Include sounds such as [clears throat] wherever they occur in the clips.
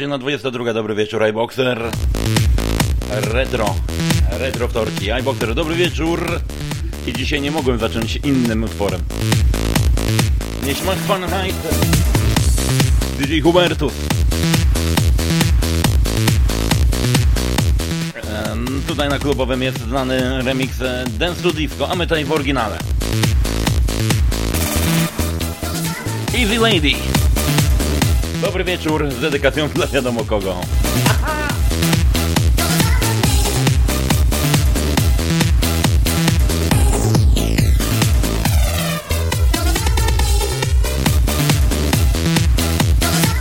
godzina 22, dobry wieczór, iBoxer. Retro, retro wtorki, iBoxer, dobry wieczór. I dzisiaj nie mogłem zacząć innym utworem. Nie śmach fan hype. DJ Hubertus. Tutaj na klubowym jest znany remix Dance to Disco, a my tutaj w oryginale. Easy Lady. Dobry wieczór z dedykacją dla wiadomo kogo.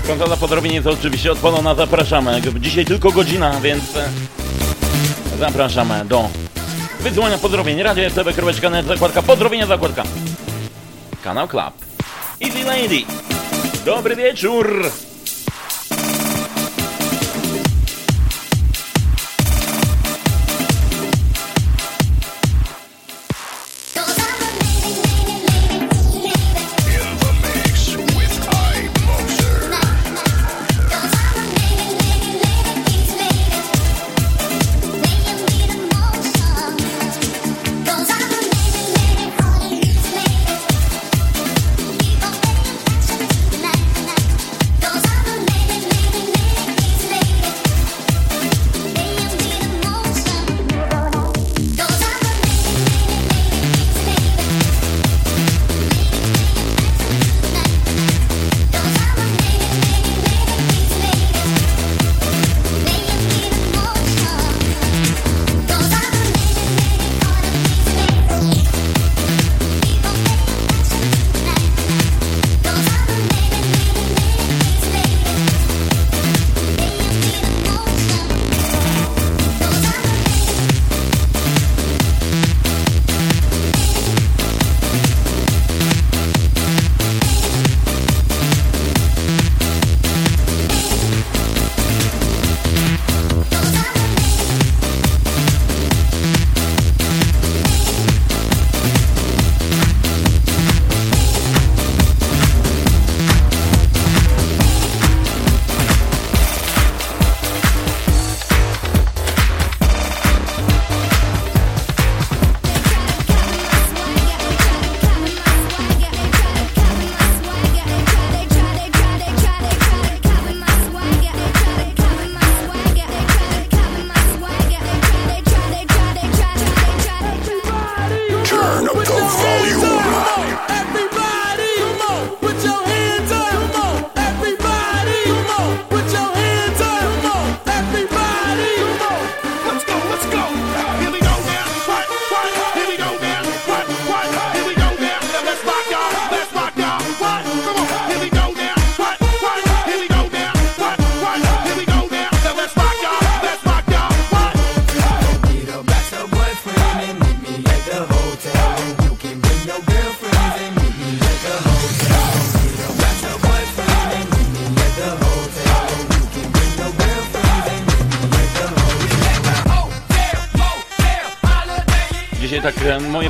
Konsola pozdrowień jest oczywiście odpalona, zapraszamy. Dzisiaj tylko godzina, więc e, zapraszamy do wysyłania pozdrowień. Radio FTB.net, zakładka pozdrowienia, zakładka. Kanał Club. Easy Lady. Dobry wieczór!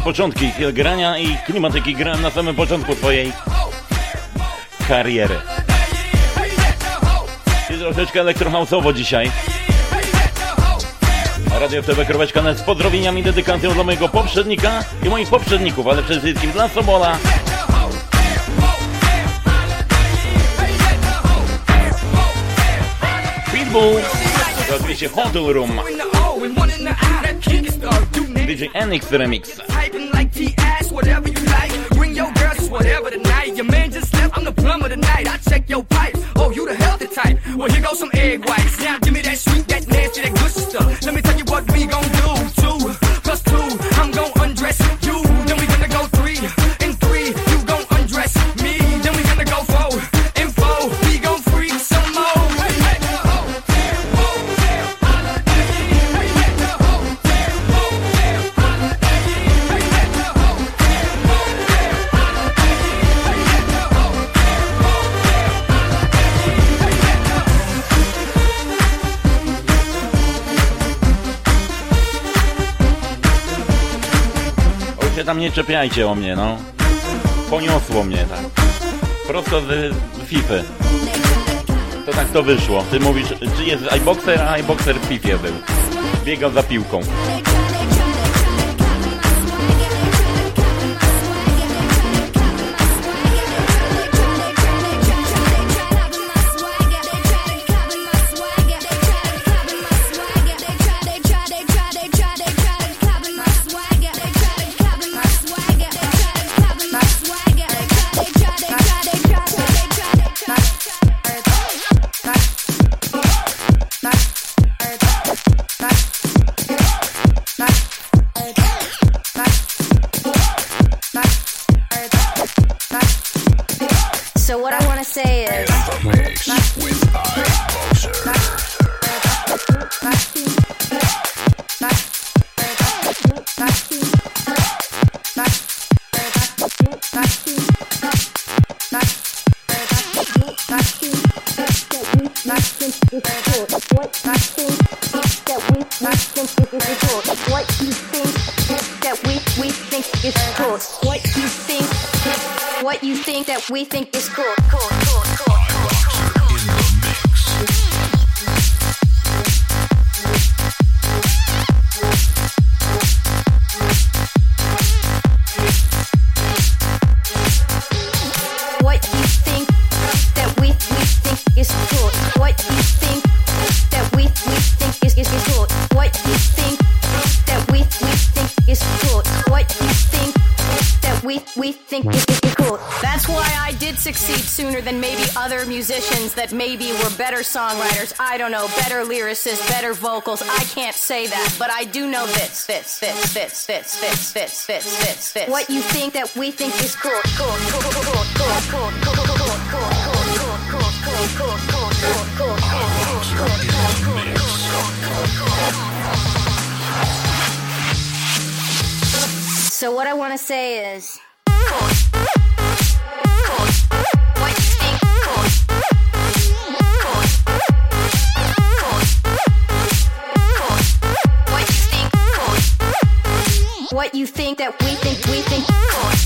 Początki grania i klimatyki grałem na samym początku twojej kariery. I troszeczkę elektrohausowo dzisiaj. Radio FTB.net z pozdrowieniami, dedykacją dla mojego poprzednika i moich poprzedników, ale przede wszystkim dla Sobola. Pitbull, to oczywiście Hotel Room. DJ NX Remix. whatever tonight. Your girls, whatever the night. Your man just left, I'm the plumber tonight. I check your pipe. Oh, you the healthy type. Well, here goes some egg whites. Now give me that sweet, nie czepiajcie o mnie, no. Poniosło mnie tak. Prosto z, z FIFA. To tak to wyszło. Ty mówisz, czy jest iBoxer, a iBoxer w FIFA był. Biegał za piłką. Don't know, better lyricists, better vocals. I can't say that, but I do know this, this, this, this, this, this, this, this, this, this. What you think that we think is cool. Cool, cool, cool, cool, cool, cool, cool, cool, cool, cool, cool, cool, cool, cool, cool, cool, cool, cool, cool, So what I want to say is What what you think that we think we think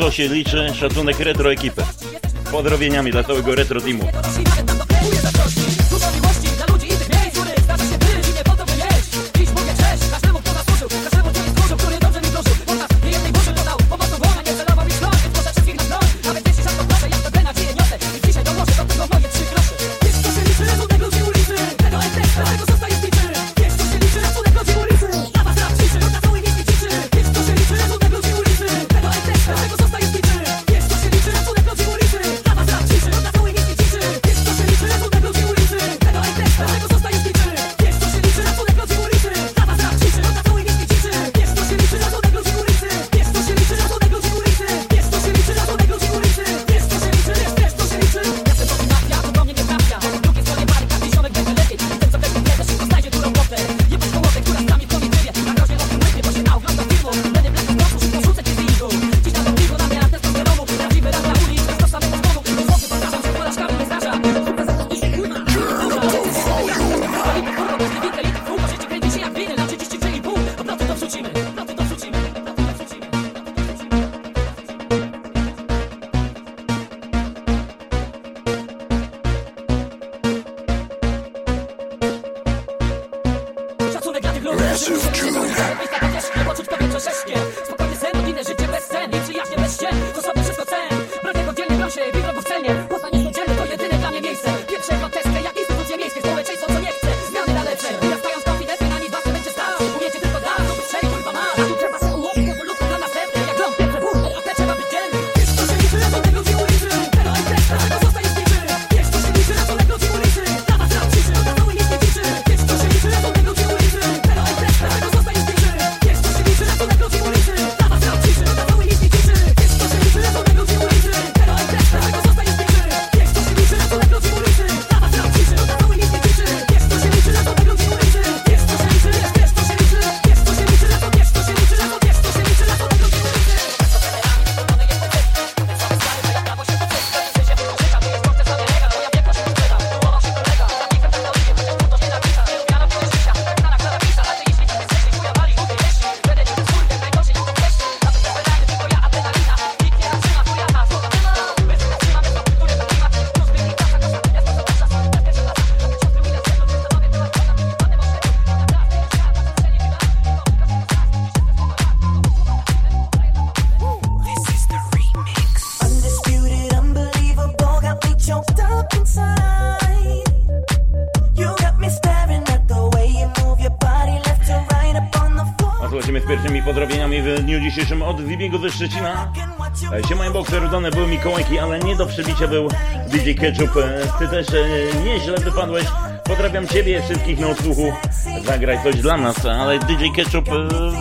co się liczy, szacunek retro ekipy. Pozdrowieniami dla całego retro teamu. Remigowy ze Szczecina. E, Siemań Boxer, udane były Mikołajki, ale nie do przebicia był DJ Ketchup. E, ty też e, nieźle wypadłeś. Pozdrawiam Ciebie, wszystkich na odsłuchu. Zagraj coś dla nas, ale DJ Ketchup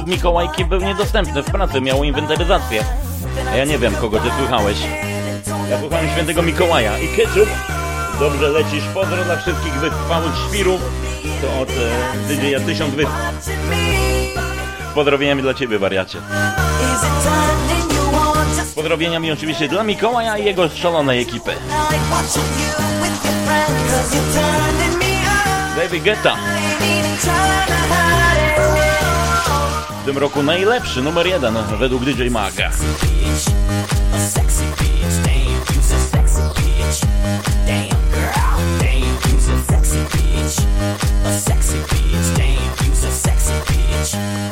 w Mikołajki był niedostępny w pracy, miał inwentaryzację. A ja nie wiem, kogo Ty słuchałeś. Ja słuchałem Świętego Mikołaja i Ketchup. Dobrze lecisz, pozdro dla wszystkich wytrwałych świrów. To od e, DJ 1000 wysp. Pozdrowieniami dla Ciebie, wariacie. Z pozdrowieniami oczywiście dla Mikołaja i jego szalonej ekipy. David Guetta. W tym roku najlepszy, numer jeden według DJ Maga. A sexy bitch, damn, you's a sexy bitch.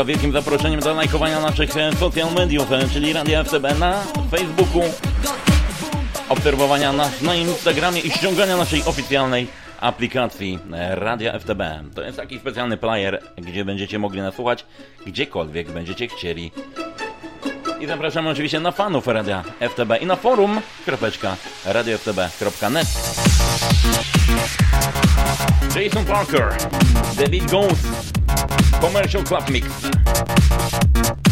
Mega wielkim zaproszeniem do lajkowania naszych e, social mediów, e, czyli Radia FTB na Facebooku, obserwowania nas na Instagramie i ściągania naszej oficjalnej aplikacji e, Radia FTB. To jest taki specjalny player, gdzie będziecie mogli nas słuchać gdziekolwiek będziecie chcieli. I zapraszamy oczywiście na fanów Radia FTB i na forum radioftb.net Jason Parker, David Ghost, Commercial Club Mix.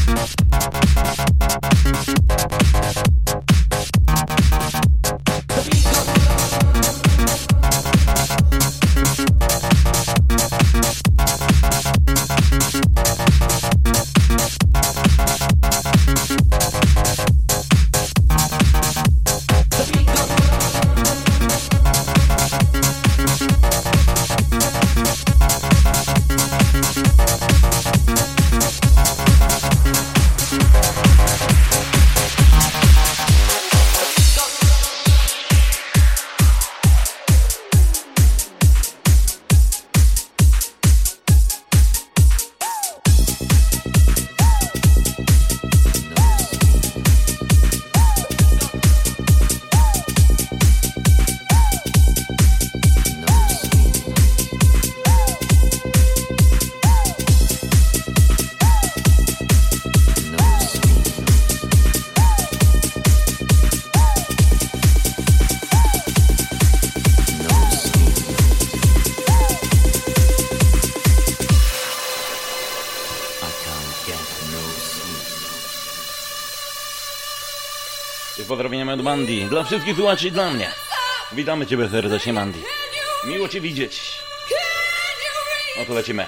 Mandy. Dla wszystkich słuchaczy i dla mnie. Witamy Ciebie serdecznie, Mandy. Miło Cię widzieć. No to lecimy.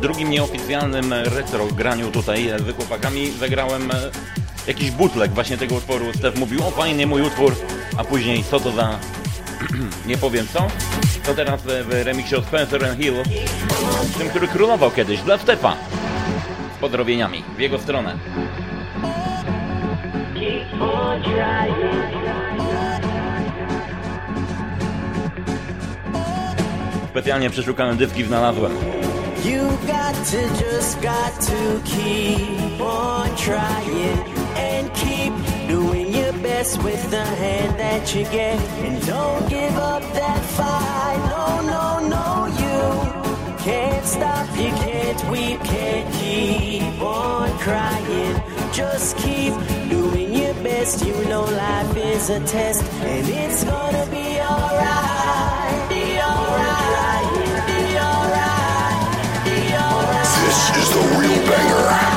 Drugim nieoficjalnym retro graniu tutaj e, z chłopakami zagrałem e, jakiś bootleg właśnie tego utworu. Stef mówił, o fajnie mój utwór, a później co to za... [clears throat] nie powiem co. To teraz w remiksie od Spencer Hill, tym, który królował kiedyś, dla Stefa. Z pozdrowieniami w jego stronę. Specjalnie przeszukane dyski znalazłem. You got to just got to keep on trying and keep doing your best with the hand that you get. And don't give up that fight. No, no, no, you can't stop, you can't weep, can't keep on crying. Just keep doing your best. You know life is a test, and it's gonna be the real banger.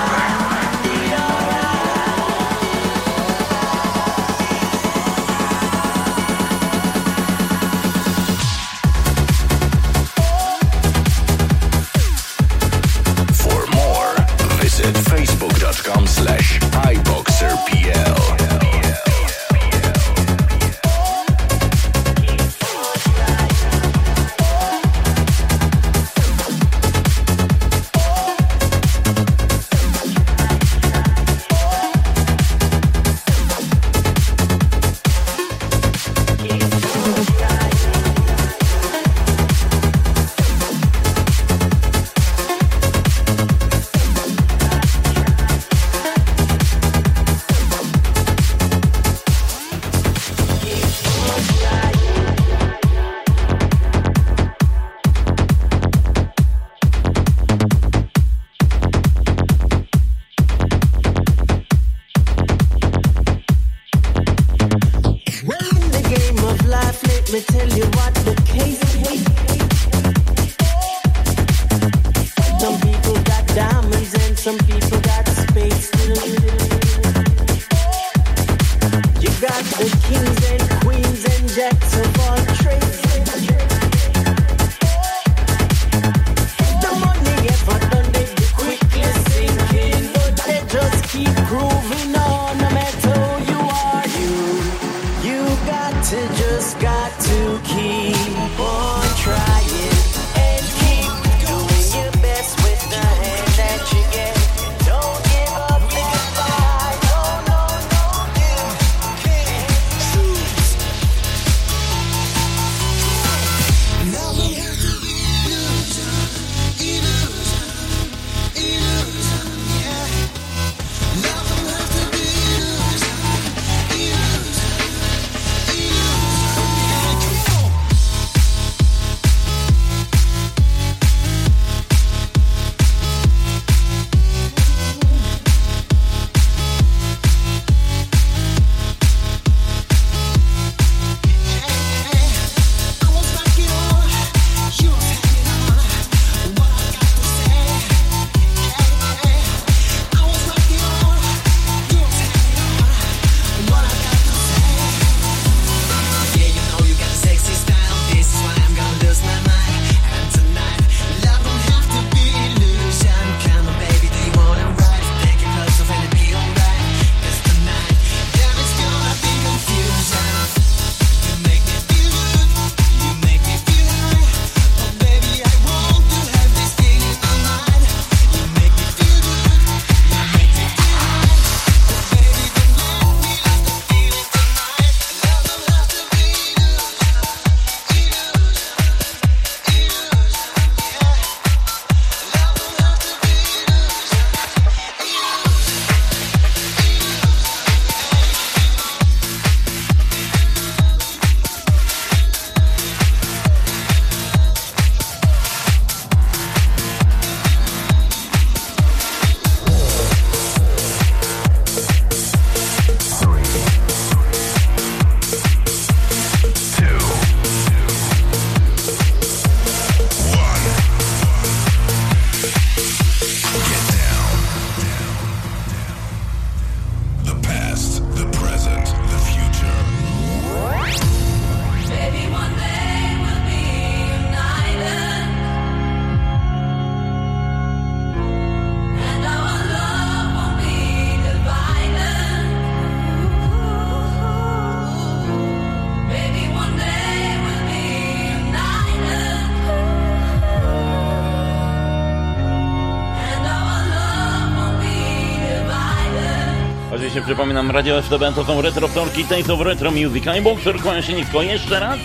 Przypominam, Radio FTB to są retro wtorki, Taste of Retro Music. I Boxer, kłania się nisko jeszcze raz.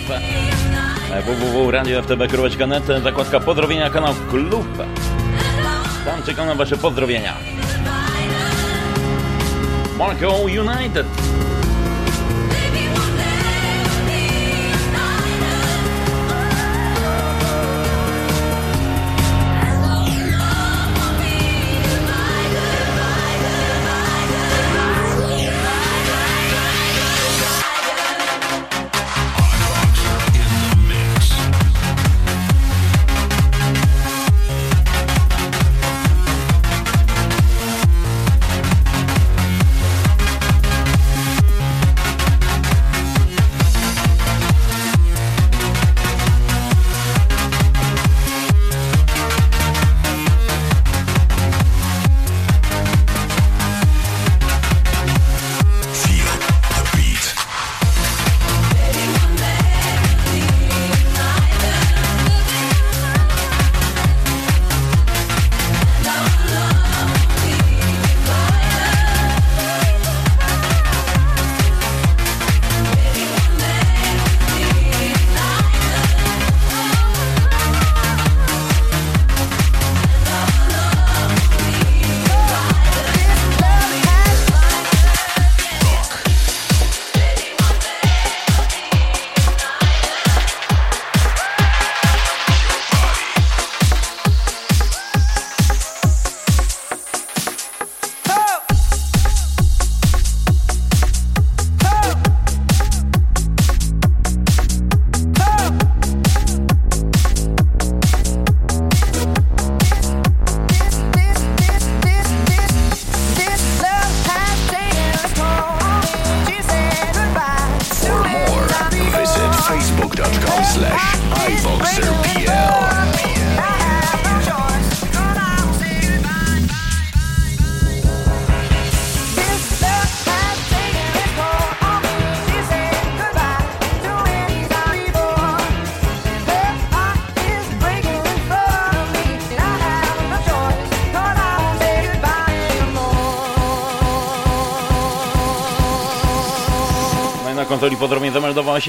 www.radioftb.net, zakładka pozdrowienia, kanał Klub. Tam czekam na wasze pozdrowienia. Marco United.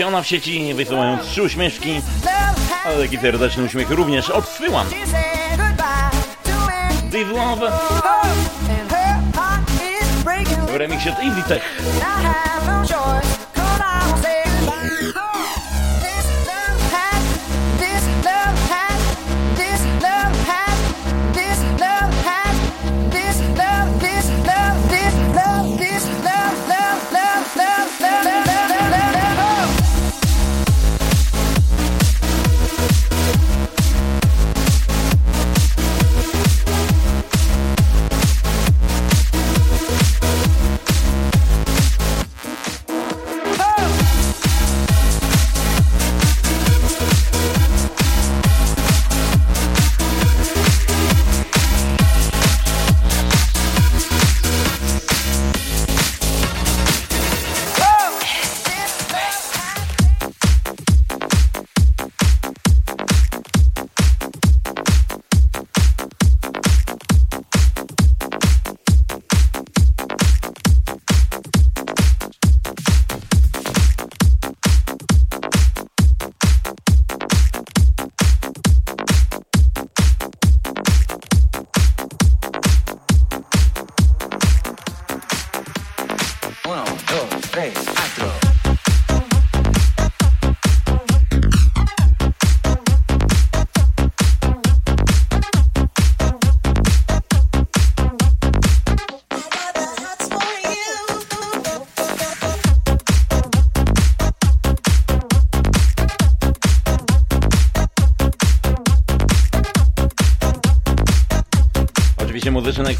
Zameldowała się ona w sieci, wysyłając trzy uśmieszki, ale taki serdeczny uśmiech również odsyłam. This Love w remiksie od Easy Tech.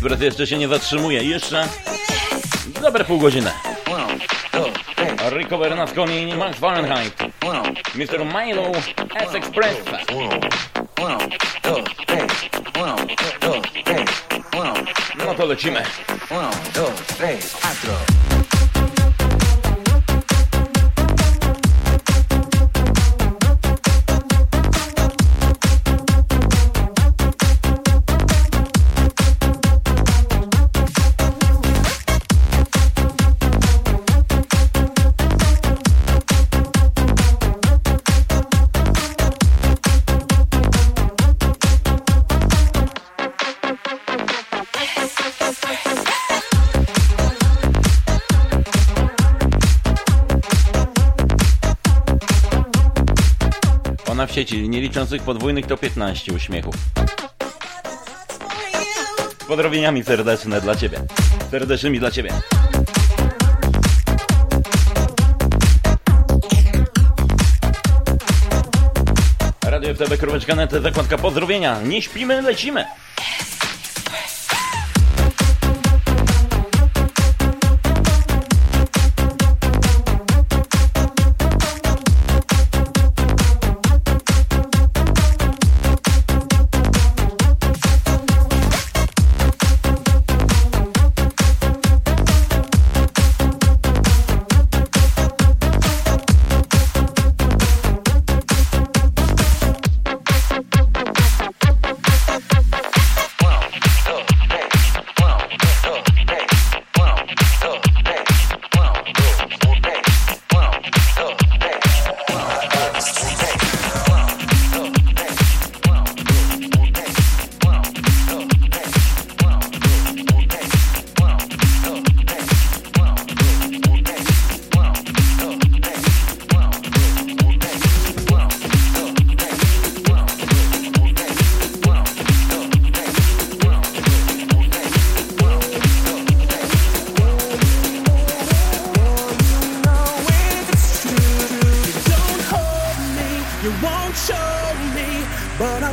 Ekspres jeszcze się nie zatrzymuje. Jeszcze dobre pół godziny. Rico Bernasconi, Max Fahrenheit, Mr. Milo S Express. No to lecimy. w sieci, nie licząc tych podwójnych, to 15 uśmiechów. Z serdeczne dla Ciebie. Serdecznymi dla Ciebie. Radio FTB, króweczka zakładka pozdrowienia. Nie śpimy, lecimy.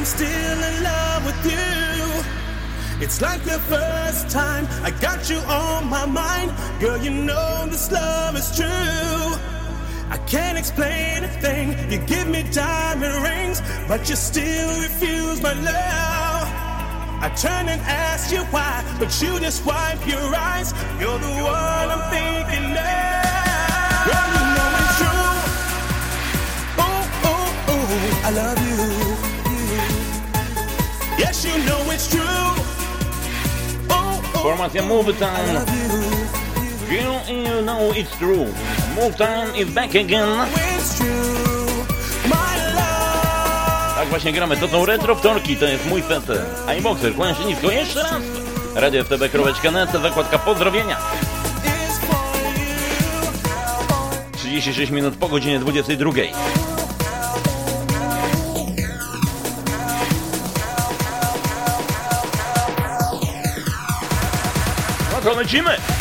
Still in love with you. It's like the first time I got you on my mind. Girl, you know this love is true. I can't explain a thing. You give me diamond rings, but you still refuse my love. I turn and ask you why, but you just wipe your eyes. You're the one I'm thinking of. Girl, you know it's true. Ooh, ooh, ooh, I love you. Yes, you know it's true. Ooh, ooh, Formacja Move Time. you. You know it's true. Move Time is back again. Tak właśnie gramy. To są retro wtorki, to jest mój set. iBoxer, kłania się nisko. Jeszcze raz. Radio FTB, króweczka net, zakładka pozdrowienia. is for you. 36 minut po godzinie 22. No to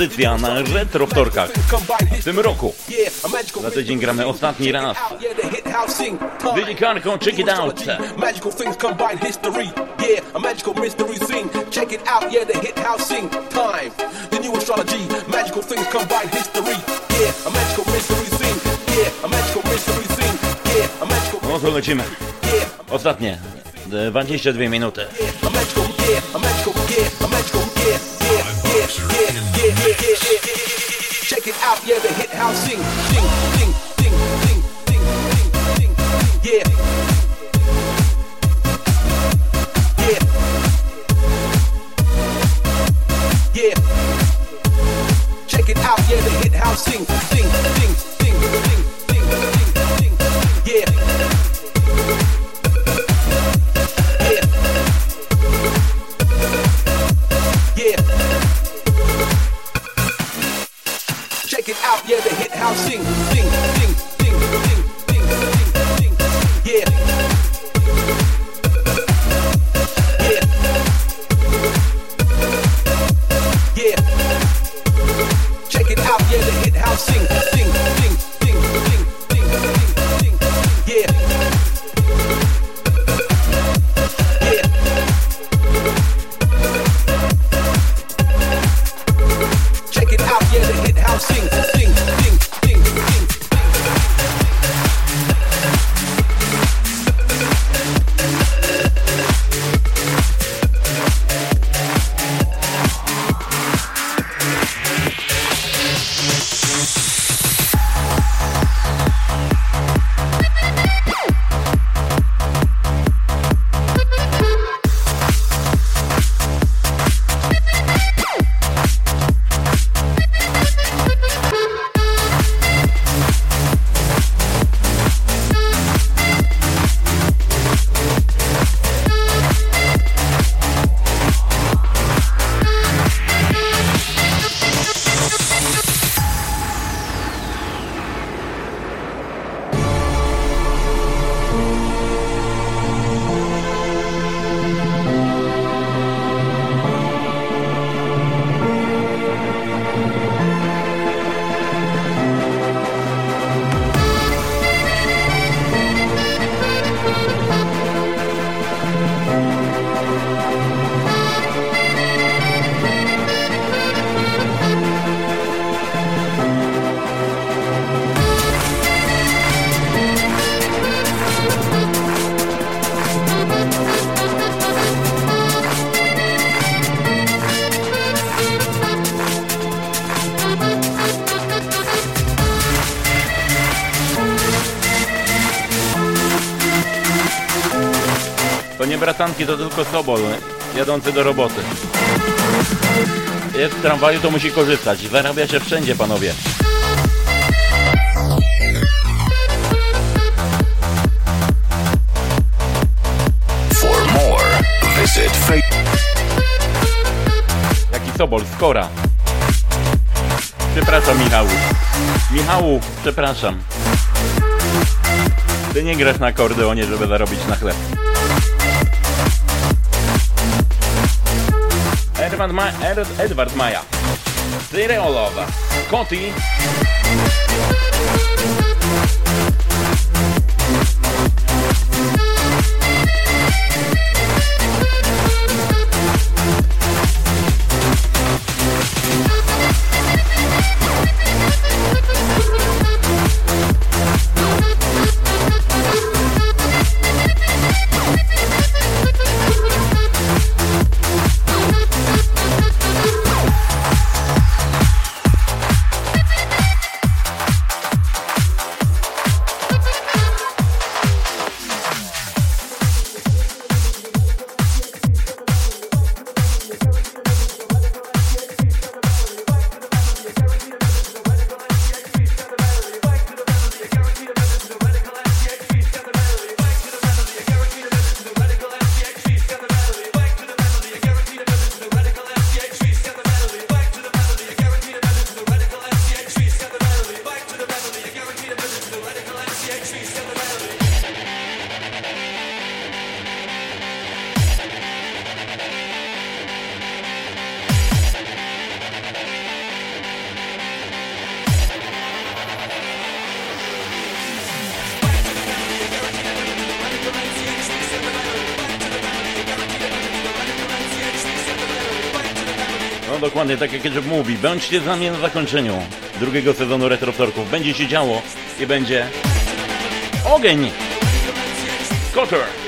audycja na retro wtorkach w tym roku. Za tydzień gramy ostatni raz. Billy Carco, check it out. Magical things combine history. Yeah, a magical mystery scene. Check it out. Yeah, the hit house sing. Time. The new astrology. Magical things combine history. Yeah, a magical mystery scene. Yeah, a magical mystery scene. Yeah, a magical. No to lecimy. Ostatnie. 22 minuty. Check it out. Yeah, the hit house. Yeah. Yeah. Yeah. Check it out, yeah, the hit house sing, sing, sing, nie to tylko Sobol jadący do roboty. Jest w tramwaju, to musi korzystać. Zarabia się wszędzie, panowie. For more, visit. Jaki Sobol, skora. Przepraszam, Michału. Michału, przepraszam. Ty nie grasz na akordeonie, żeby zarobić na chleb. Edward, Ma Ed Edward Maja. Cyreolowa. Koti. Dokładnie, tak jak Ketchup mówi. Bądźcie z nami na zakończeniu drugiego sezonu Retroftorków. Będzie się działo i będzie ogień! Cutter!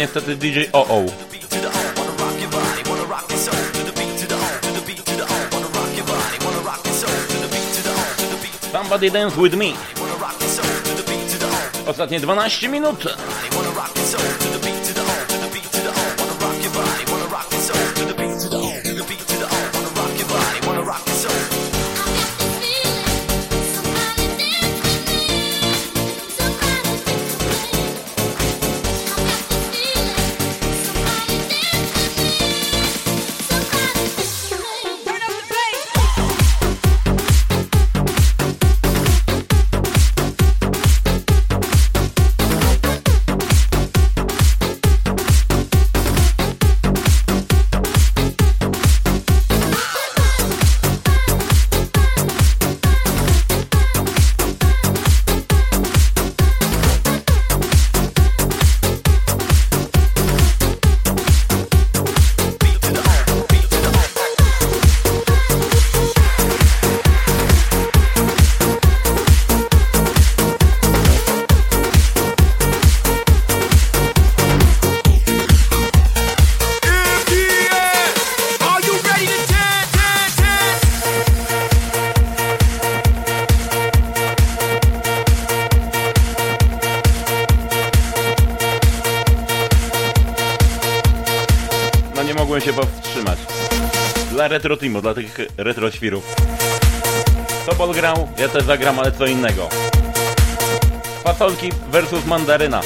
mnie wtedy DJ OO. Somebody dance with me. Ostatnie 12 minut. Retro Timo, dla tych retro świrów. Topol grał, ja też zagram, ale co innego. Fasolki versus mandaryna.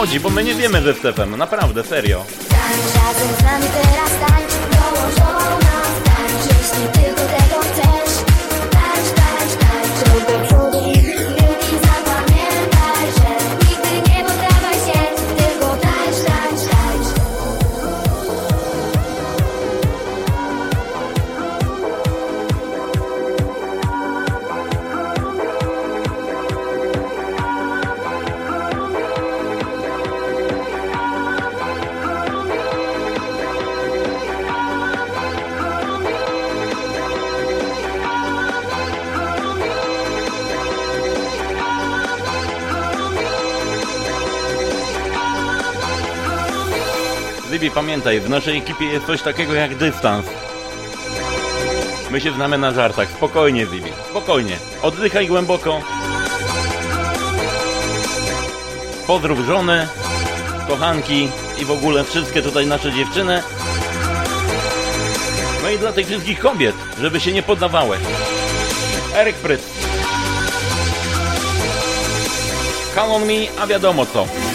chodzi, bo my nie wiemy ze Stefem, naprawdę, serio. Tańcz razem z nami teraz, tańcz, tańcz, jeśli tylko Zibi, pamiętaj, w naszej ekipie jest coś takiego jak dystans. My się znamy na żartach. Spokojnie, Zibi. Spokojnie. Oddychaj głęboko. Pozdrów żony, kochanki i w ogóle wszystkie tutaj nasze dziewczyny. No i dla tych wszystkich kobiet, żeby się nie poddawały. Eryk Pryc. Call on me, a wiadomo co.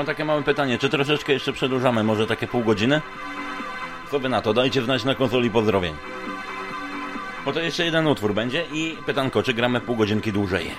mam takie małe pytanie, czy troszeczkę jeszcze przedłużamy, może takie pół godziny? Co wy na to? Dajcie znać na konsoli pozdrowień. Bo to jeszcze jeden utwór będzie i pytanko, czy gramy pół godzinki dłużej.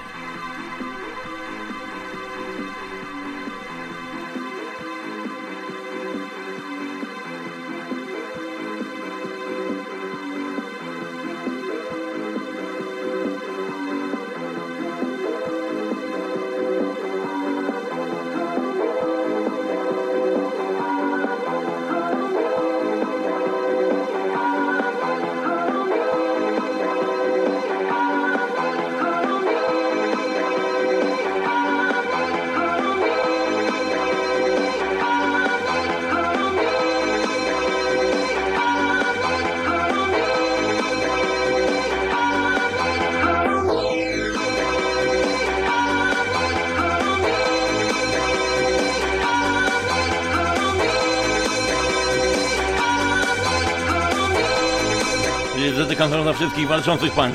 Wszystkich walczących pań.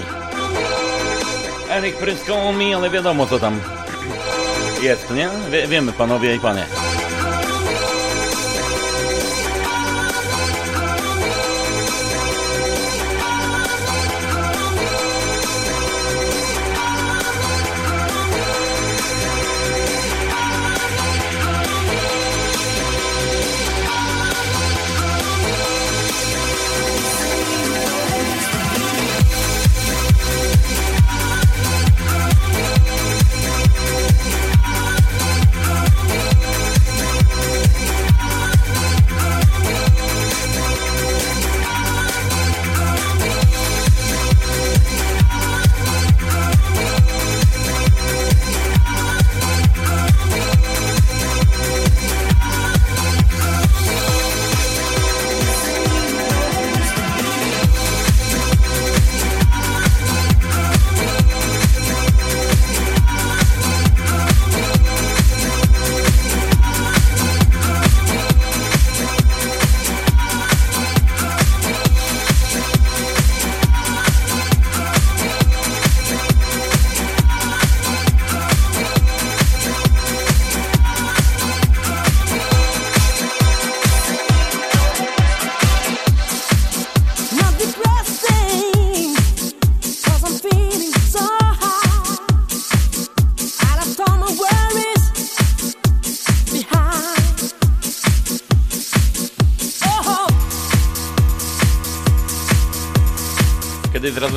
Erik pryskał mi, ale wiadomo co tam jest, nie? Wie, wiemy panowie i panie.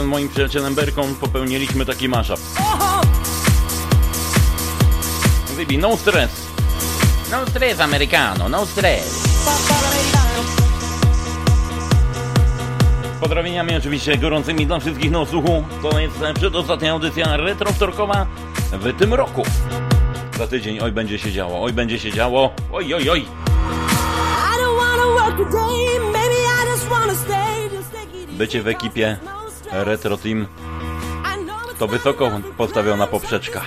Moim przyjacielem Berką popełniliśmy taki mashup. Zibi, no stress. No stress, americano, no stress. Pozdrowieniami oczywiście gorącymi dla wszystkich na słuchu. To jest przedostatnia audycja retrowtorkowa w tym roku. Za tydzień, oj będzie się działo, oj będzie się działo, oj oj oj. Bycie w ekipie Retro Team to vysoko postavil na popřečka.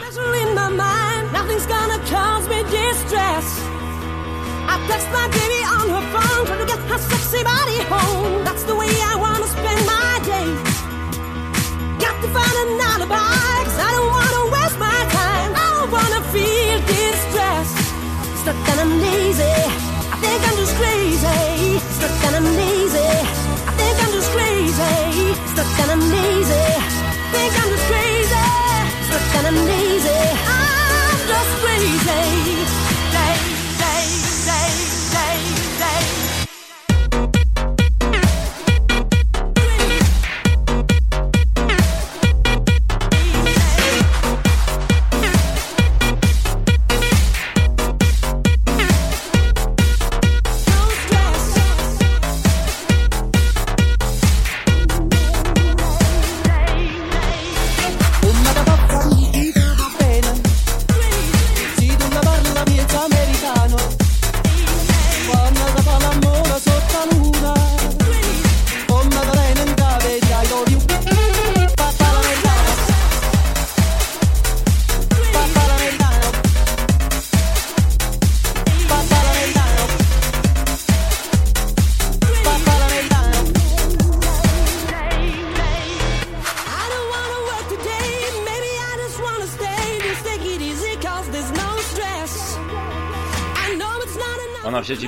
Stuck and I'm lazy. I think I'm just crazy. Stuck and I'm lazy. just crazy, stuck and an. Think I'm just crazy, stuck on an easy.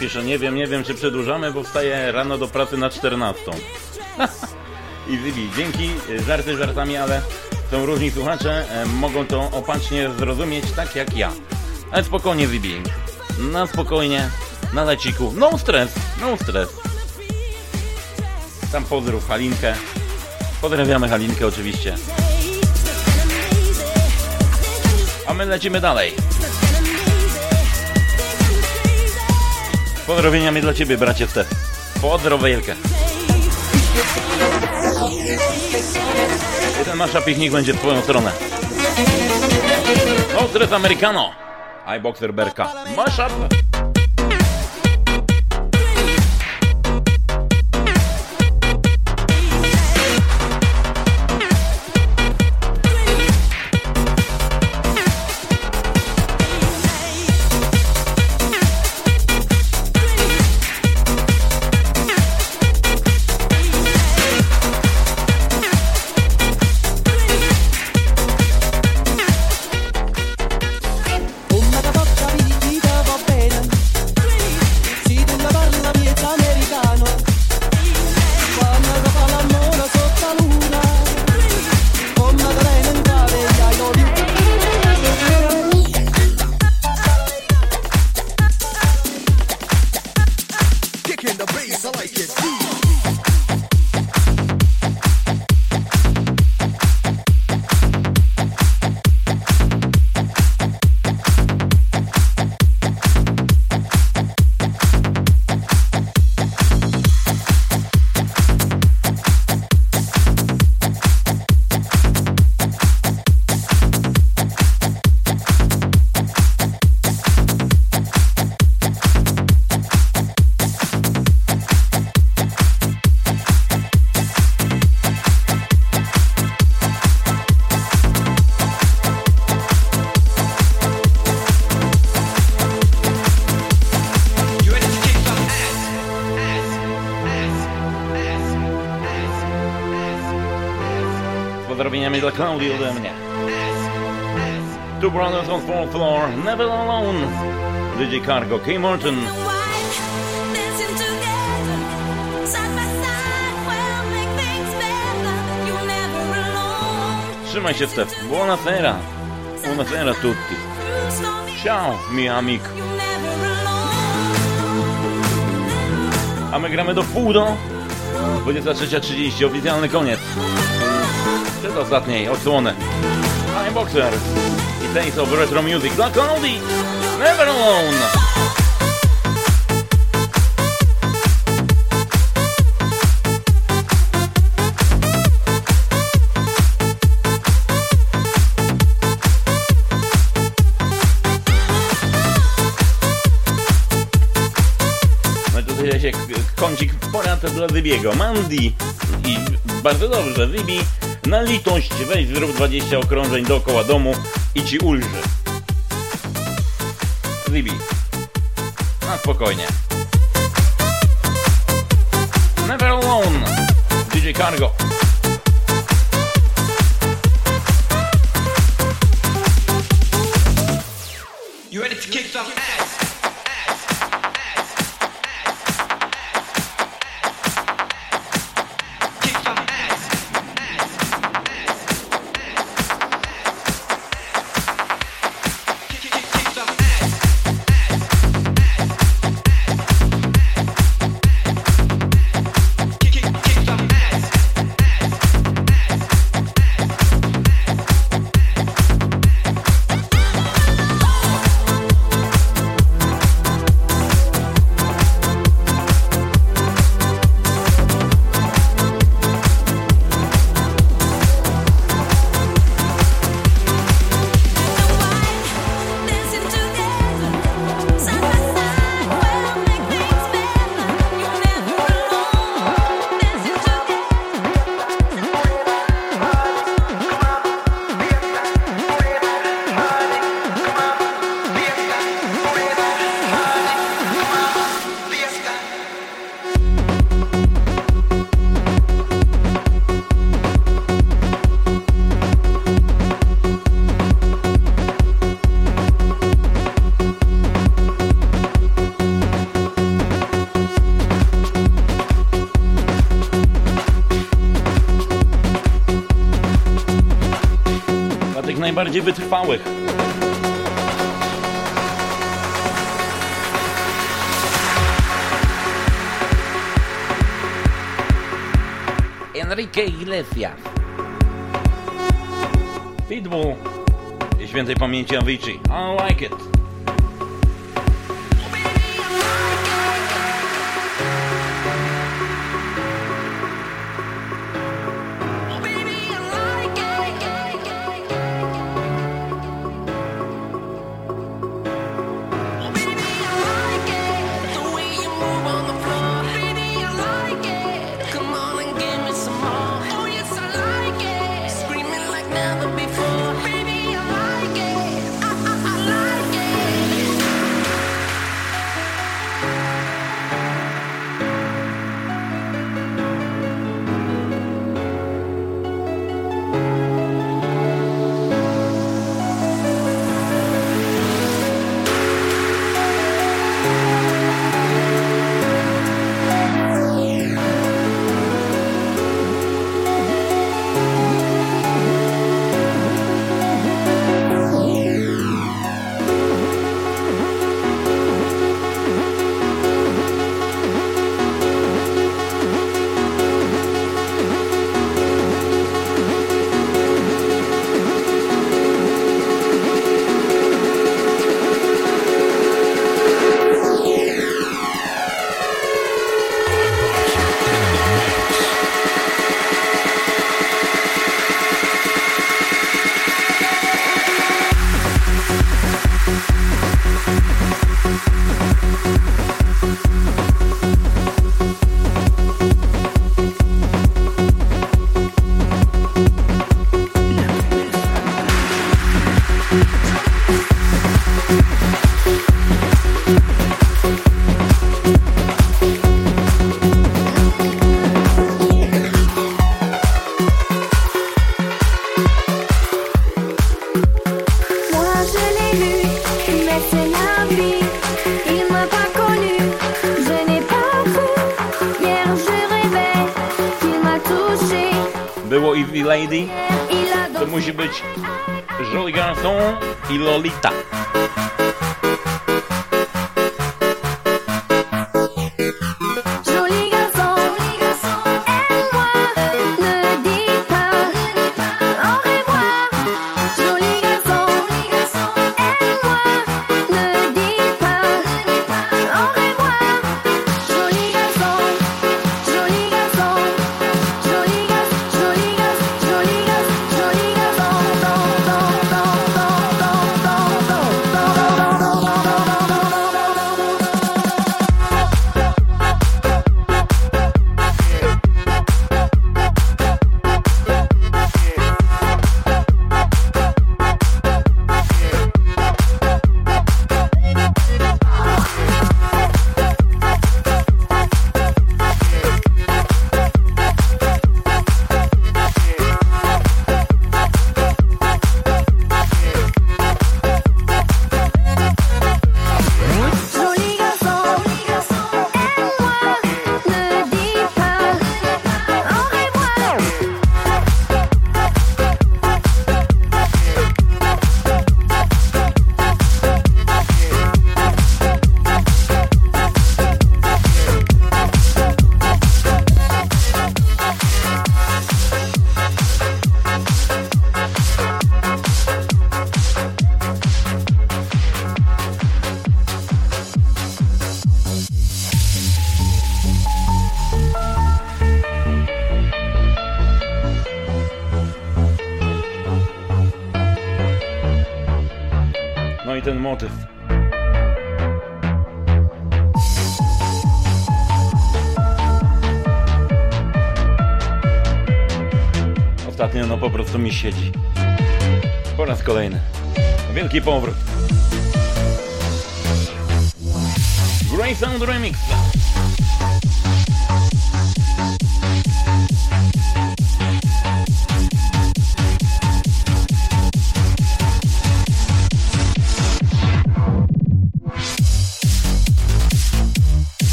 Pisze, nie wiem, nie wiem czy przedłużamy, bo wstaję rano do pracy na 14. [laughs] I Zibi, dzięki, żarty żartami, ale są różni słuchacze, e, mogą to opacznie zrozumieć tak jak ja. Ale spokojnie Zibi, na spokojnie, na leciku, no stres, no stres. Tam pozdrów Halinkę, pozdrawiamy Halinkę oczywiście. A my lecimy dalej. Pozdrowieniami dla Ciebie, bracie Stef. Pozdro wielkie. I ten masza piknik będzie w Twoją stronę. Stres Americano. iBoxer Berka. Mashup. You're never alone. Trzymaj się, Stef. Buonasera. Buonasera tutti. Ciao, mi amic. You're never alone. A my gramy do pół do 23.30, oficjalny koniec. Przedostatniej odsłony. I'm Boxer i Taste of Retro Music dla Cody. Never Alone. Kącik porad dla Zybiego. Mandy i bardzo dobrze, Zybi na litość weź zrób 20 okrążeń dookoła domu i ci ulży. Zybi. Na spokojnie. Never Alone. DJ Cargo. You ready to kick some ass? Wytrwałych. Enrique Iglesias. Pitbull świętej pamięci Avicii. I like it. Lolita.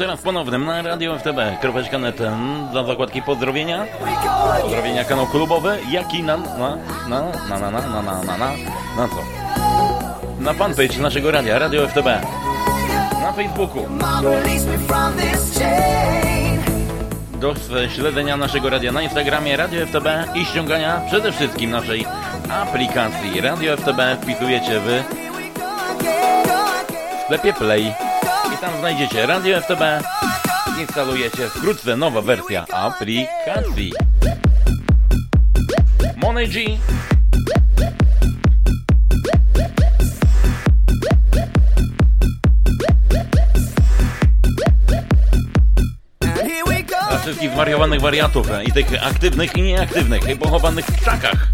jeszcze raz ponownym na Radio FTB.net dla zakładki pozdrowienia. Pozdrowienia kanał klubowy, jak i na, na, na, na, na, na, na, na, na, na, na co? Na fanpage naszego radia, Radio FTB. Na Facebooku. Do śledzenia naszego radia na Instagramie, Radio FTB i ściągania przede wszystkim naszej aplikacji Radio FTB wpisujecie w sklepie Play. Tam znajdziecie Radio FTB, instalujecie wkrótce nowa wersja aplikacji. MoneG Dla wszystkich zwariowanych wariatów e, i tych aktywnych i nieaktywnych, i pochowanych w krzakach.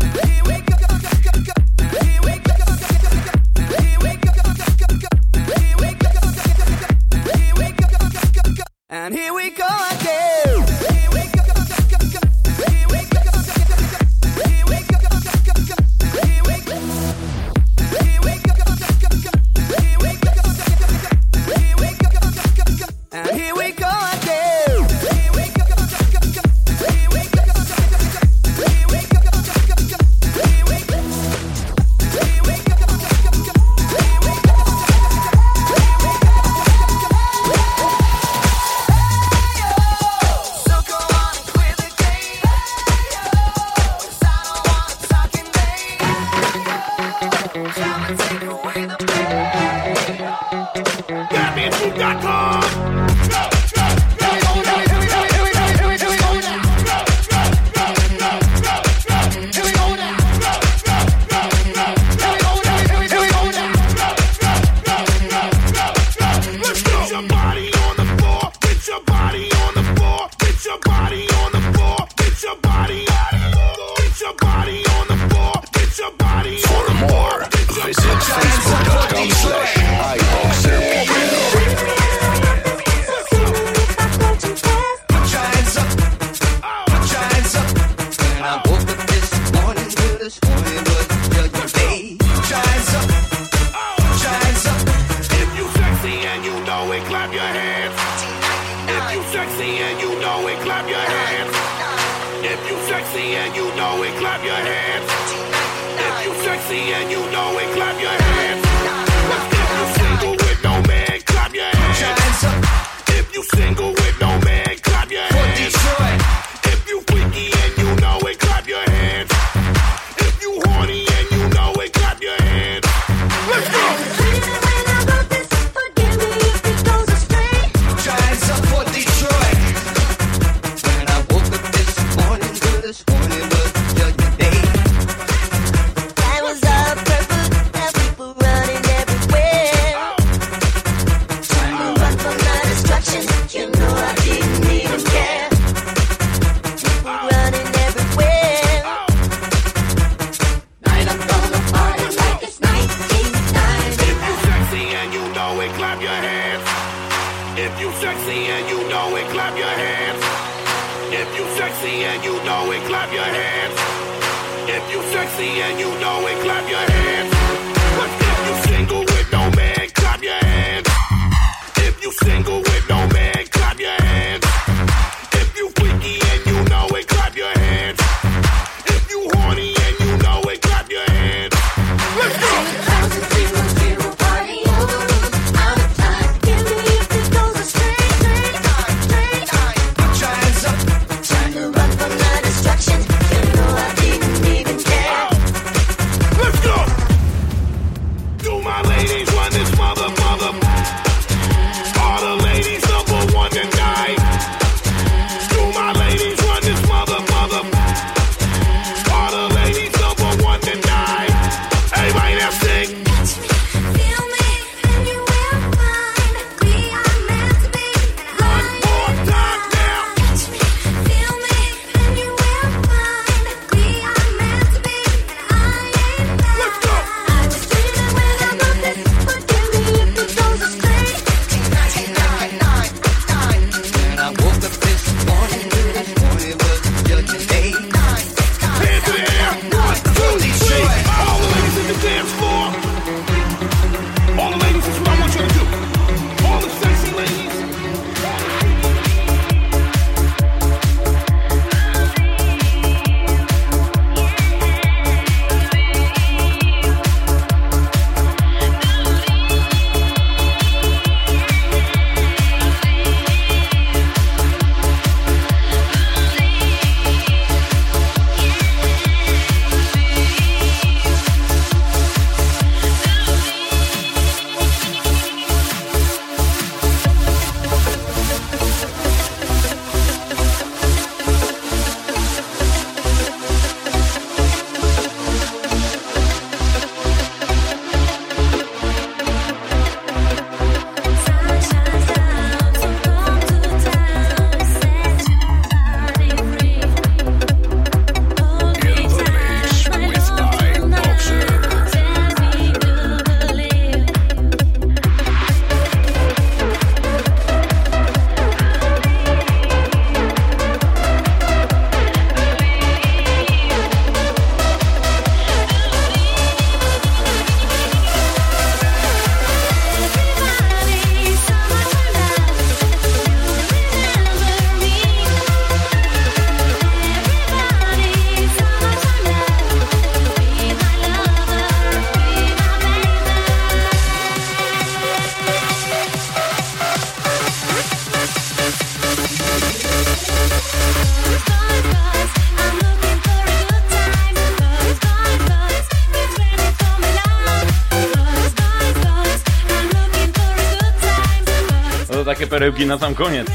Perełki na sam koniec.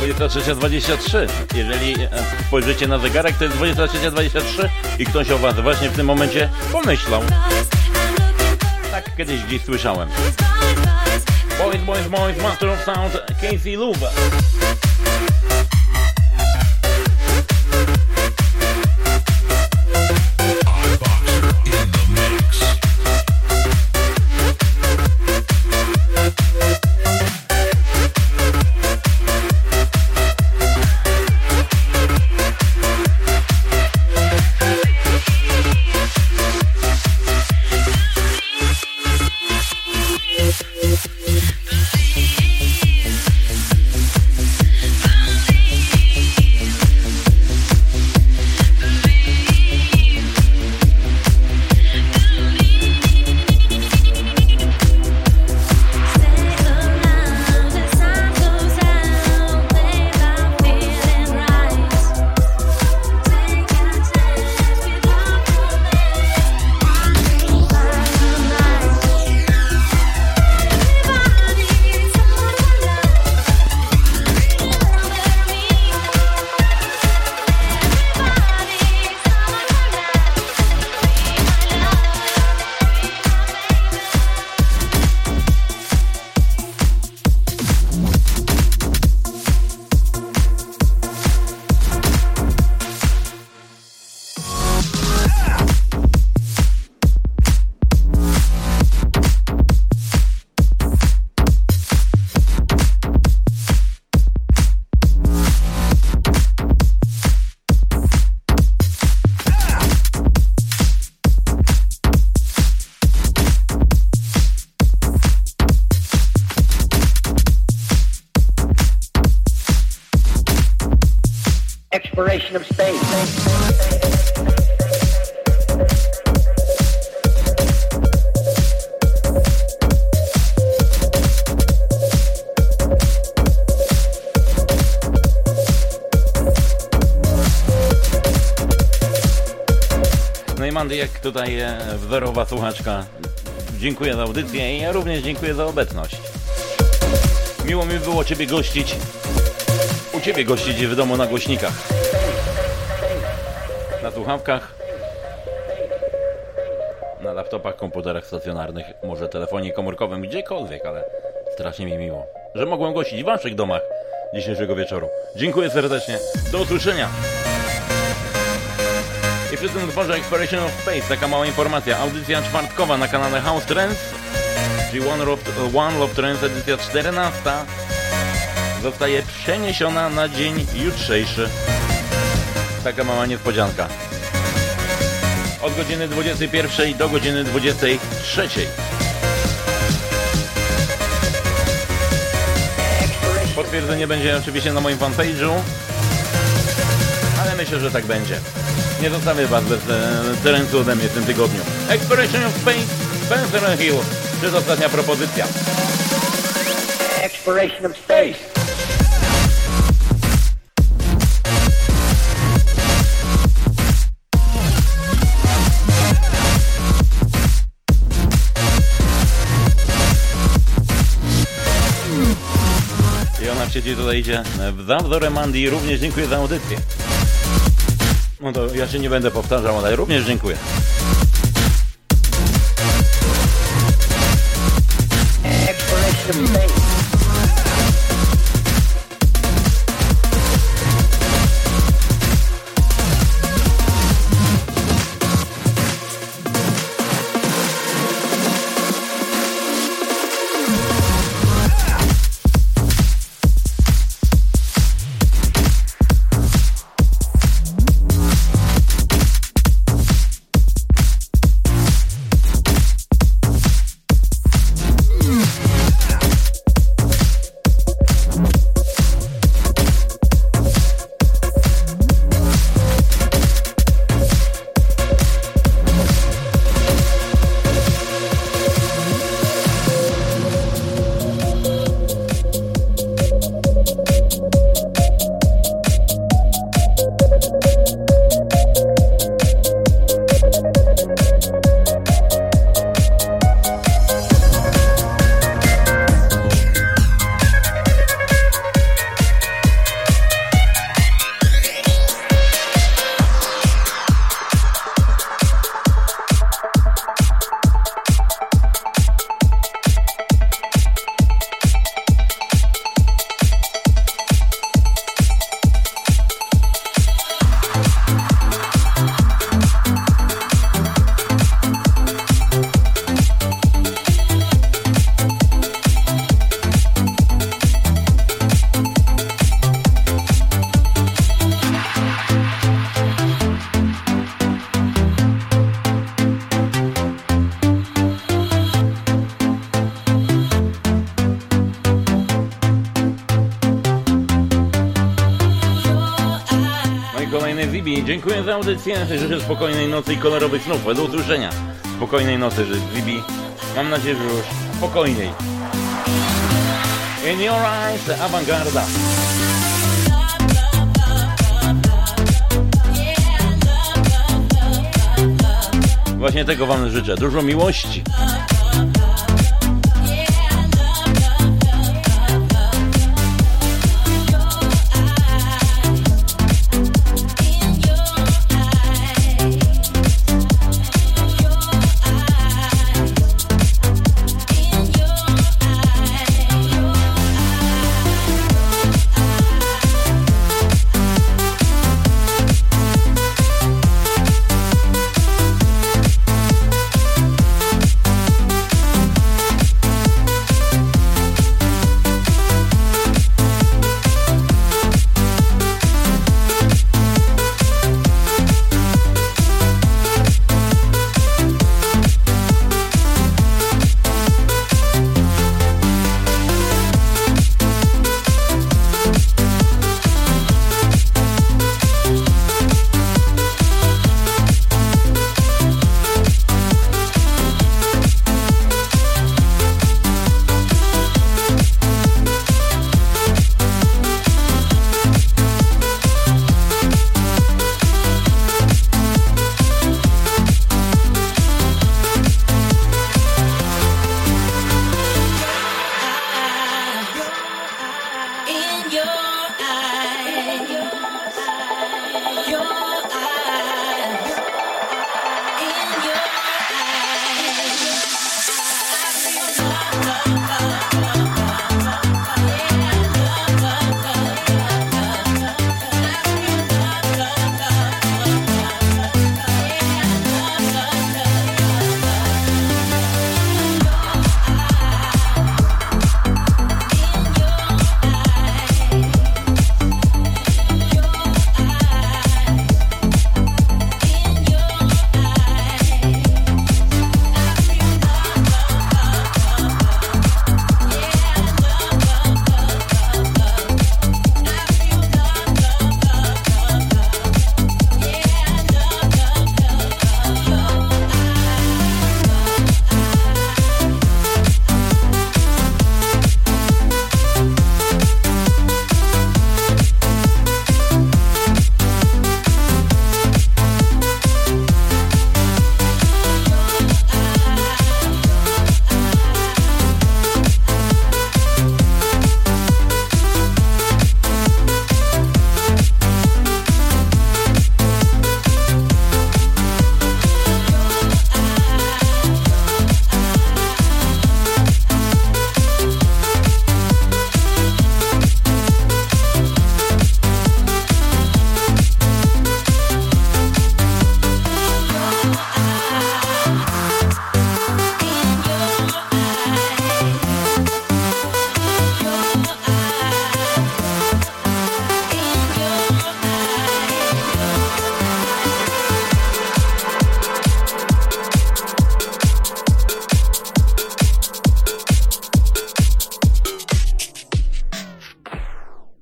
23.23. Jeżeli e, spojrzycie na zegarek, to jest 23.23 i ktoś o Was właśnie w tym momencie pomyślał. Tak kiedyś gdzieś słyszałem. Boys, boys, boys, master of sound, Casey Luba. Tutaj e, wzorowa słuchaczka, dziękuję za audycję i ja również dziękuję za obecność. Miło mi było Ciebie gościć, u Ciebie gościć w domu na głośnikach, na słuchawkach, na laptopach, komputerach stacjonarnych, może telefonie komórkowym, gdziekolwiek, ale strasznie mi miło, że mogłem gościć w Waszych domach dzisiejszego wieczoru. Dziękuję serdecznie, do usłyszenia! Tym utworze Exploration of Space, taka mała informacja, audycja czwartkowa na kanale House Trends, czyli One Love, One Love Trends edycja 14 zostaje przeniesiona na dzień jutrzejszy. Taka mała niespodzianka. Od godziny 21 do godziny 23. Potwierdzenie będzie oczywiście na moim fanpage'u, ale myślę, że tak będzie. Nie zostawię Was bez e, terencu ode mnie w tym tygodniu. Exploration of Space, Spencer Hill. Przedostatnia propozycja. Exploration of space. I ona w sieci tutaj idzie w zawzorem Mandy. Również dziękuję za audycję. No to ja się nie będę powtarzał, ale również dziękuję. Exploration nocy i kolorowych snów. Do usłyszenia. Spokojnej nocy, że Zibi. Mam nadzieję, że już spokojniej. In your eyes, awangarda. Właśnie tego Wam życzę. Dużo miłości.